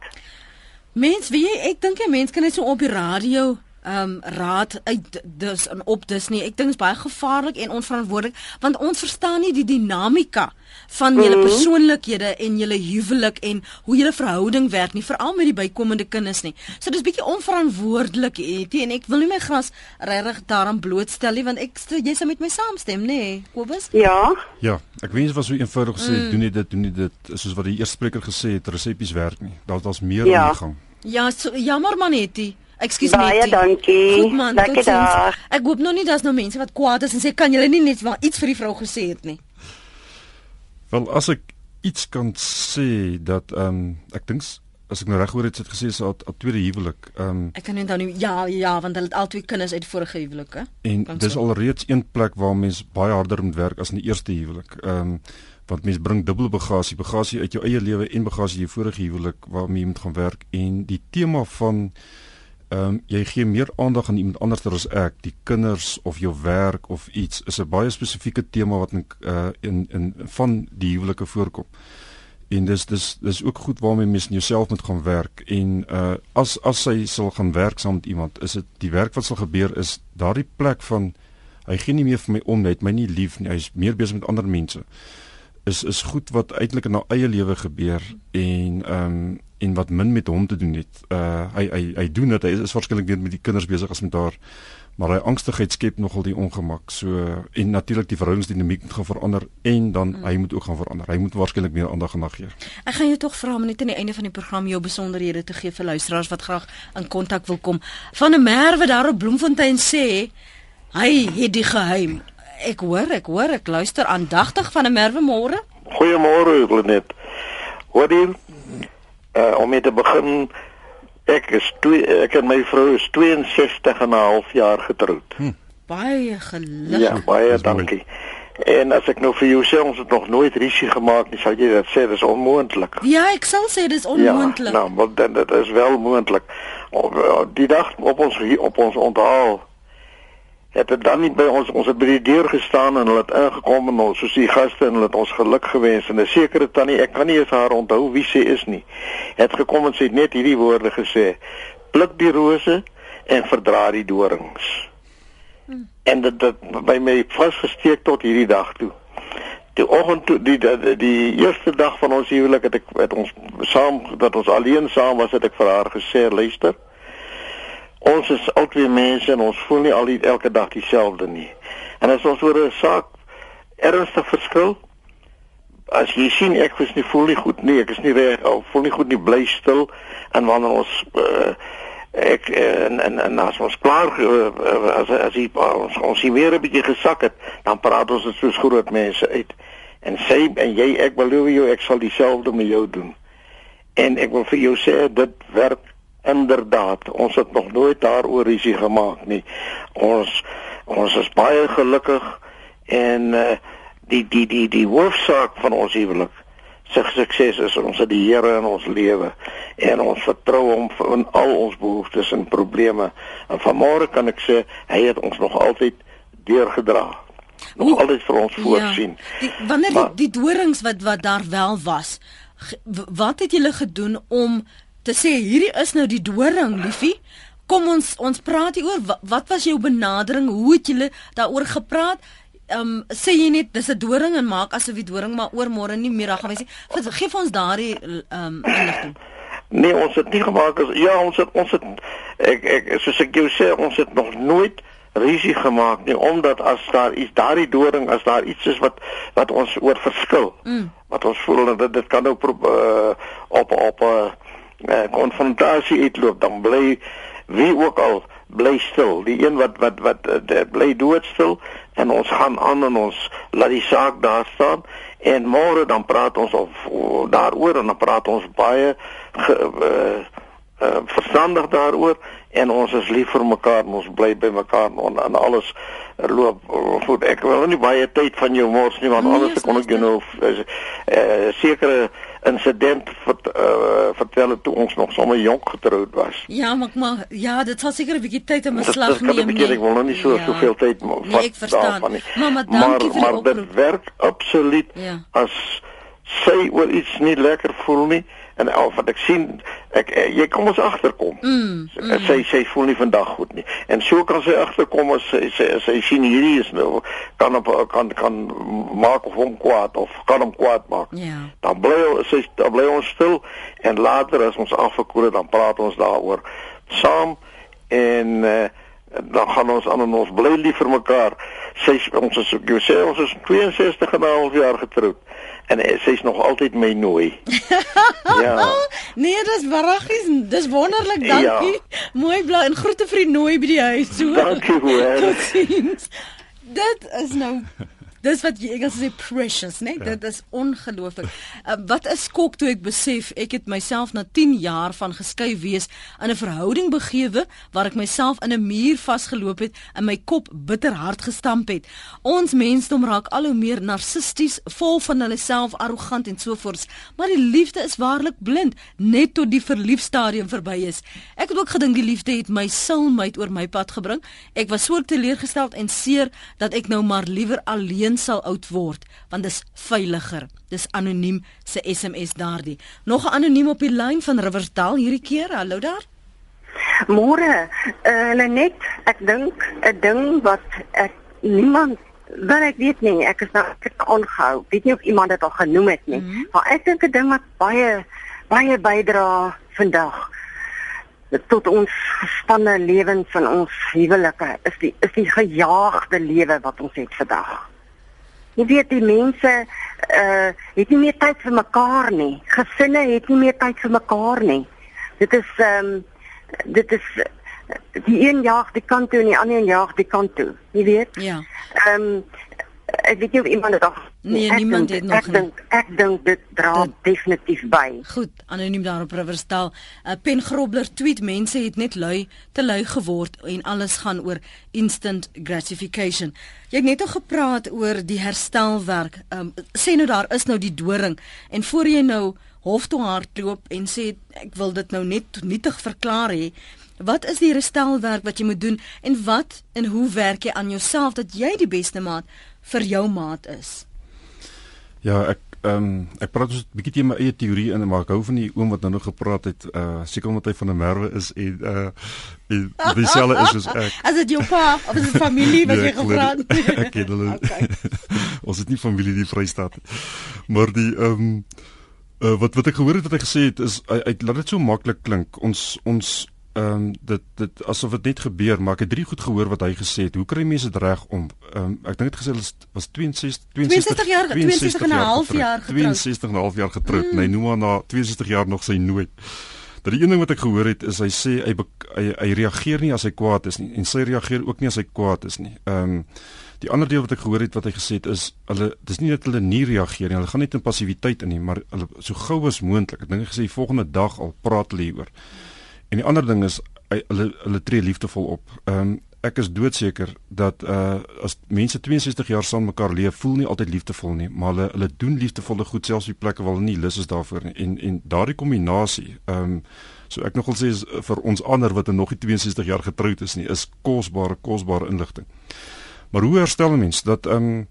Mens, wie jy, ek dink jy mens kan net so op die radio um, raad uit dus en op dus nie. Ek dink is baie gevaarlik en onverantwoordelik want ons verstaan nie die dinamika van julle mm -hmm. persoonlikhede en julle huwelik en hoe julle verhouding werk nie, veral met die bykomende kinders nie. So dis bietjie onverantwoordelik etie en ek wil nie my gras regtig daaraan blootstel nie want ek jy sê met my saamstem nê, nee, Kobus? Ja. Ja, ek weet nie wat so eenvoudig gesê mm. doen nie dit doen nie dit soos wat die eerste spreker gesê het, resepies werk nie. Daar daar's meer ja. aan die gang. Ja, so jammer manetie. Ekskuus my. Baie dankie. Goed man, Lekker dag. Ek hoop nog nie daar's nou mense wat kwaad is en sê kan julle nie net iets vir die vrou gesê het nie. Wel as ek iets kan sê dat ehm um, ek dink as ek nou reg hoor het, het gesê sy het 'n tweede huwelik. Ehm um, Ek kan net dan ja ja want hulle het al twee kinders uit vorige huwelike. En dis so. alreeds een plek waar mens baie harder moet werk as in die eerste huwelik. Ehm um, want mens bring dubbele bagasie, bagasie uit jou eie lewe en bagasie uit jou vorige huwelik waarmee jy moet gaan werk en die tema van ehm um, jy gee meer aandag aan iemand anders as ek, die kinders of jou werk of iets is 'n baie spesifieke tema wat in uh, in in van die huwelike voorkom. En dis dis dis ook goed waarmee mens in jouself moet gaan werk en uh as as sy sal gaan werk saam met iemand, is dit die werk wat sal gebeur is daardie plek van hy gee nie meer vir my om net my nie lief nie, hy's meer besig met ander mense. Is is goed wat uitelik in haar eie lewe gebeur en ehm um, en wat min met hom te doen het. Uh hy hy hy doen dit. Hy is, is waarskynlik meer met die kinders besig as met haar. Maar hy angstigheid skep nogal die ongemak. So en natuurlik die verhoudingsdinamiek moet gaan verander en dan mm. hy moet ook gaan verander. Hy moet waarskynlik meer aandag aan gee. Ek gaan jou tog vra om net aan die einde van die program jou besonderhede te gee vir luisteraars wat graag in kontak wil kom. Van 'n merwe daar op Bloemfontein sê hy het die geheim. Ek hoor, ek hoor, ek luister aandagtig van 'n merwe môre. Goeiemôre, Lenet. Hoor jy? Uh, om mee te begin ek is twee ek en my vrou is 62 en 'n half jaar getroud. Hm. Baie gelukkig. Ja, baie dankie. En as ek nou vir jou sê ons het nog nooit risie gemaak nie, sal jy dit sê dis onmoontlik. Ja, ek sal sê dis onmoontlik. Ja, nou, maar dan dit is wel moontlik. Op die dag op ons op ons onthaal het dit dan nie by ons ons het by die deur gestaan en hulle het ingekom en ons soos die gaste en hulle het ons geluk gewens. En 'n sekere tannie ek kan nie eens haar onthou wie sy is nie het gekom en sy het net hierdie woorde gesê. Pluk die rose en verdra die dorings. Hmm. en dit het by my vasgesteek tot hierdie dag toe. Die oggend toe die die die eerste dag van ons huwelik het ek het ons saam dat ons alleen saam was het ek vir haar gesê luister ons is albei mense en ons voel nie al die, elke dag dieselfde nie. En as ons oor 'n saak ernstig verskil, as jy sien ek is nie voel nie goed nie, ek is nie reg, voel nie goed nie, bly stil en wanneer ons uh, ek en en, en as ons klaar uh, as as jy ons ons hier weer 'n bietjie gesak het, dan praat ons dit soos groot mense uit. En sê en jy ek beloof jou ek sal dieselfde met jou doen. En ek wil vir jou sê dit werk Inderdaad, ons het nog nooit daaroor risie gemaak nie. Ons ons is baie gelukkig en uh, die die die die hoofsaak van ons huwelik se sukses is ons het die Here in ons lewe en ons vertrou hom in al ons behoeftes en probleme. En vanmôre kan ek sê hy het ons nog altyd deurgedra. Nog Hoe, altyd vir ons ja. voorsien. Ja, die, wanneer maar, die, die dorings wat wat daar wel was, wat het julle gedoen om te sê hierdie is nou die doring, liefie. Kom ons ons praat hier oor wat, wat was jou benadering? Hoe het julle daaroor gepraat? Ehm um, sê jy net dis 'n doring en maak asof die doring maar oor môre nie meer gaan wees nie. Geef ons daardie ehm um, inligting. Nee, ons het nie gemaak as ja, ons het ons het ek ek soos ek jou sê, ons het nog nooit risie gemaak nie omdat as daar iets daardie doring as daar iets is wat wat ons oor verskil. Mm. Wat ons voel dat dit kan ook uh, op op 'n uh, uh, konfrontasie uitloop dan bly wie ook al bly stil. Die een wat wat wat uh, bly doodstil en ons gaan aan en ons laat die saak daar staan. En môre dan praat ons of, of daaroor en dan praat ons baie ge, uh, uh, verstandig daaroor en ons is lief vir mekaar en ons bly by mekaar en, en alles loop goed. Ek wil nie baie tyd van jou mors nie want nee, anders kon ek jou nou uh, uh, sekere insident wat uh, vertel toe ons nog sommer jonk getroud was. Ja, maar maar ja, dit sal seker 'n bietjie tyd in beslag neem. Nee. Ek wil nog nie so ja. soveel tyd vat. Nee, ek verstaan. Mama, dankie maar, vir maar dit werk absoluut ja. as sy oor iets nie lekker voel nie en al wat ek sien ek eh, jy kom ons agterkom. Mm, mm. Sy sy voel nie vandag goed nie. En so kan sy agterkom as sy sy, sy sien hierdie is nou kan op kan kan maak of hom kwaad of kan hom kwaad maak. Ja. Yeah. Dan bly sy dan bly ons stil en later as ons afgekoel het dan praat ons daaroor saam en uh, dan gaan ons aan en ons bly lief vir mekaar. Sy ons is ek sê ons is 62 en 'n half jaar getroud en sy's nog altyd my nooi. ja. Nee, dis waragies, dis wonderlik, dankie. Ja. Mooi bly en groete vir die nooi by die huis. So. Dankie hoor. Dit is nou Dis wat jy Engels sê precious, né? Nee? Ja. Dit is ongelooflik. Uh, wat 'n skok toe ek besef ek het myself na 10 jaar van geskei wees in 'n verhouding begewe waar ek myself in 'n muur vasgeloop het en my kop bitter hard gestamp het. Ons mensdom raak al hoe meer narcissisties, vol van hulle self, arrogant en so voort. Maar die liefde is waarlik blind net tot die verliefstadium verby is. Ek het ook gedink die liefde het my soulmate oor my pad gebring. Ek was so teleurgesteld en seer dat ek nou maar liewer alleen een sal oud word want dis veiliger. Dis anoniem se SMS daardie. Nog 'n anoniem op die lyn van Riversdal hierdie keer. Hallo daar. Môre, uh, Lenet, ek dink 'n ding wat ek niemand wel ek weet nie, ek is nou ek ongehou. Weet nie of iemand dit al genoem het nie. Mm -hmm. Maar ek dink 'n ding wat baie baie bydra vandag tot ons gespanne lewens van ons huwelike is die is die gejaagde lewe wat ons het vandag. Jy weet die mense uh het nie meer tyd vir mekaar nie. Gesinne het nie meer tyd vir mekaar nie. Dit is ehm um, dit is die een jaag die kant toe en die ander jaag die kant toe. Jy weet? Ja. Ehm um, ek weet nie of iemand dit al Nee, niemand het nog Ek dink ek dink dit dra dit, definitief by. Goed, anoniem daar op Riverstal. 'n uh, Pen Grobler tweet mense het net lui te lui geword en alles gaan oor instant gratification. Jy het net al gepraat oor die herstelwerk. Ehm um, sê nou daar is nou die doring en voor jy nou hof toe hardloop en sê ek wil dit nou net nietig verklaar hê Wat is die herstelwerk wat jy moet doen en wat en hoe werk jy aan jouself dat jy die beste maat vir jou maat is? Ja, ek ehm um, ek praat dus 'n bietjie teen my eie teorie in maar ek hou van die oom wat nou nog gepraat het uh seker omdat hy van 'n merwe is en uh en dieselfde is soos ek. As dit jou pa of is dit familie wat Nee, jy gepraat nie. Ek ken hulle. Okay. Ons het nie familie die Vrystaat nie. Maar die ehm um, uh, wat wat ek gehoor het wat hy gesê het is hy, hy laat dit so maklik klink. Ons ons ehm um, dit dit asof dit net gebeur, maar ek het drie goed gehoor wat hy gesê het. Hoe kry mense dit reg om ehm um, ek dink dit gesê was was 62 62 jaar- 62 en 'n half jaar getroud. 62 en 'n half jaar getroud. Mm. Nee, noem maar na 62 jaar nog sy nooit. Dat die een ding wat ek gehoor het is hy sê hy hy, hy reageer nie as hy kwaad is nie en sy reageer ook nie as hy kwaad is nie. Ehm um, die ander deel wat ek gehoor het wat hy gesê het is hulle dis nie dat hulle nie reageer nie. Hulle gaan net in passiwiteit in nie, maar hulle so gou as moontlik. Ek dink hy gesê die volgende dag al praat hulle hieroor. En die ander ding is hulle hulle tree liefdevol op. Ehm um, ek is doodseker dat uh as mense 62 jaar saam mekaar leef, voel nie altyd liefdevol nie, maar hulle hulle doen liefdevolle goed selfs op plekke waar hulle nie lus is daarvoor nie. En en daardie kombinasie, ehm um, so ek nogal sê is uh, vir ons ander wat nog nie 62 jaar getroud is nie, is kosbare kosbare inligting. Maar hoe herstel 'n mens dat ehm um,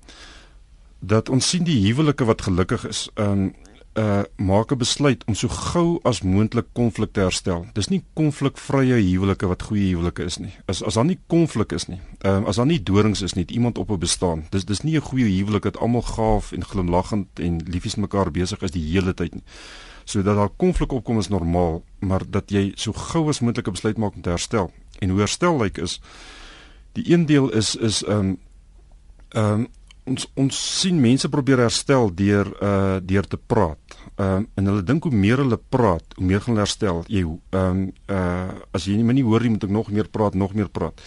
dat ons sien die huwelike wat gelukkig is, ehm um, uh maak 'n besluit om so gou as moontlik konflik te herstel. Dis nie konflikvrye huwelike wat goeie huwelike is nie. As as daar nie konflik is nie, ehm um, as daar nie dorings is nie, het iemand op 'n bestaan. Dis dis nie 'n goeie huwelik dat almal gaaf en glimlaggend en liefies mekaar besig is die hele tyd nie. So dat daar konflik opkom is normaal, maar dat jy so gou as moontlik 'n besluit maak om te herstel. En hoe herstel lyk like is die een deel is is ehm um, ehm um, ons ons sien mense probeer herstel deur uh deur te praat. Ehm um, en hulle dink hoe meer hulle praat, hoe meer gaan hulle herstel. Jy ehm um, uh as jy nie my nie hoor nie, moet ek nog meer praat, nog meer praat.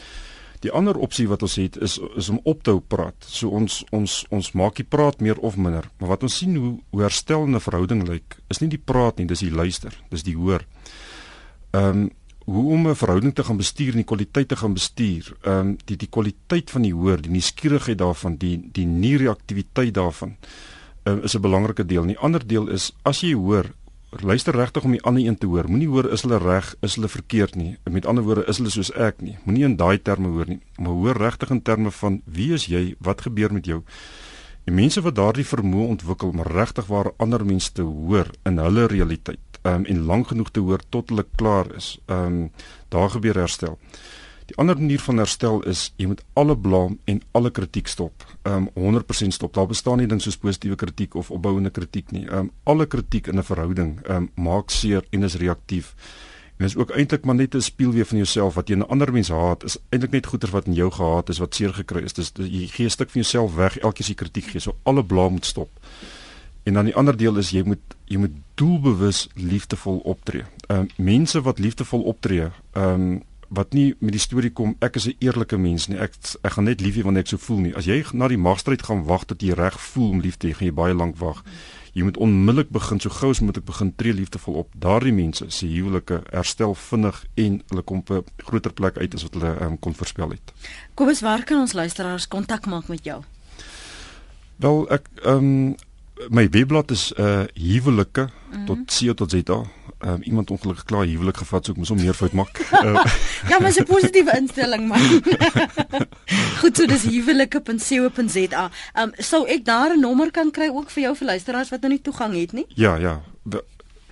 Die ander opsie wat ons het is is om op te hou praat. So ons ons ons maak die praat meer of minder. Maar wat ons sien hoe hoe herstel 'n verhouding lyk, is nie die praat nie, dis die luister, dis die hoor. Ehm um, hoe om 'n verhouding te gaan bestuur en die kwaliteit te gaan bestuur. Ehm um, die die kwaliteit van die hoor, die nuuskierigheid daarvan, die die nie reaktiwiteit daarvan um, is 'n belangrike deel. 'n Ander deel is as jy hoor, luister regtig om die ander een te hoor. Moenie hoor is hulle reg, is hulle verkeerd nie. Met ander woorde, is hulle soos ek nie. Moenie in daai terme hoor nie, maar hoor regtig in terme van wie is jy? Wat gebeur met jou? En mense wat daardie vermoë ontwikkel om regtig waar ander mense te hoor in hulle realiteit um, en lank genoeg te hoor tot hulle klaar is. Ehm um, daar gebeur herstel. Die ander manier van herstel is jy moet alle blame en alle kritiek stop. Ehm um, 100% stop. Daar bestaan nie ding soos positiewe kritiek of opbouende kritiek nie. Ehm um, alle kritiek in 'n verhouding ehm um, maak seer en is reaktief. En dis ook eintlik maar net 'n spieëlweef van jouself wat jy 'n ander mens haat is eintlik net goeie wat in jou gehaat is wat seer gekry is. Dis jy gee 'n stuk van jouself weg elke keer as jy kritiek gee. So alle blame moet stop. En dan die ander deel is jy moet jy moet doelbewus liefdevol optree. Ehm uh, mense wat liefdevol optree, ehm um, wat nie met die storie kom ek is 'n eerlike mens nie. Ek ek gaan net lief hê wanneer ek so voel nie. As jy na die magstryd gaan wag tot jy reg voel om lief te hê, gaan jy baie lank wag. Jy moet onmiddellik begin so gou as moet ek begin tree liefdevol op. Daardie mense se huwelike herstel vinnig en hulle kom op 'n groter plek uit as wat hulle um, kon voorspel het. Kobus, waar kan ons luisteraars kontak maak met jou? Wel, ek ehm um, my webblad is uh huwelike mm -hmm. tot co tot. Ehm um, iemand ongelukkig klaar huwelik gevat, so ek moet hom meer fout maak. Uh, ja, maar 'n positiewe instelling man. Goed, so dis huwelike.co.za. Ehm um, sou ek daar 'n nommer kan kry ook vir jou vir luisteraars wat nou nie toegang het nie? ja, ja. De,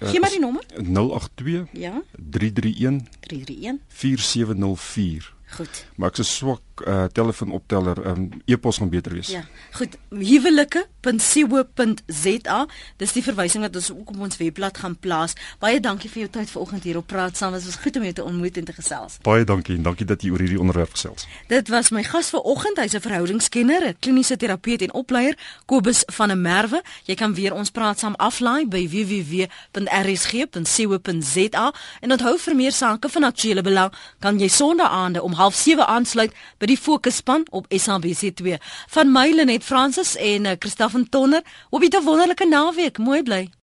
uh, Gee maar die nommer. 082 Ja. 331 331 4704. Goed. Maar ek se swak uh, telefoonopteller, um, e-pos gaan beter wees. Ja. Goed. Huwelike.co.za. Dis die verwysing wat ons ook op ons webblad gaan plaas. Baie dankie vir jou tyd vanoggend hier op Praat Saam. Dit was goed om jou te ontmoet en te gesels. Baie dankie en dankie dat jy oor hierdie onderwerp gesels. Dit was my gas vanoggend. Hy's 'n verhoudingskenner, 'n kliniese terapeut en opleier, Kobus van der Merwe. Jy kan weer ons Praat Saam aflaai by www.rsg.co.za en onthou vir meer sake van aktuële belang kan jy Sondagaande om 07:30 aansluit by die Fokusspan op SABC2. Van my Lenet Fransis en Christoffel Tonner. Op 'n wonderlike naweek. Mooi bly.